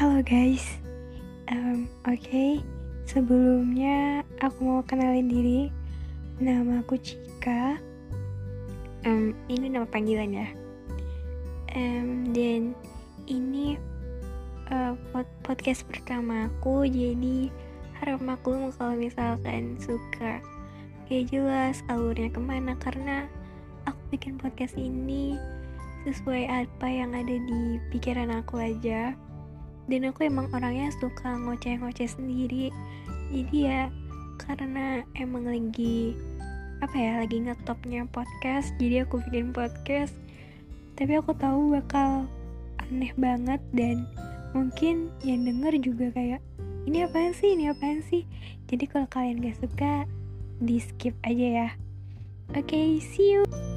Halo guys, um, oke. Okay. Sebelumnya aku mau kenalin diri. Nama aku Cika. Um, ini nama panggilan ya. Um, dan ini uh, pod podcast pertama aku. Jadi harap maklum kalau misalkan suka gak jelas alurnya ke mana karena aku bikin podcast ini sesuai apa yang ada di pikiran aku aja dan aku emang orangnya suka ngoceh-ngoceh sendiri. Jadi ya karena emang lagi apa ya lagi ngetopnya podcast jadi aku bikin podcast. Tapi aku tahu bakal aneh banget dan mungkin yang denger juga kayak ini apaan sih? Ini apaan sih? Jadi kalau kalian gak suka di skip aja ya. Oke okay, see you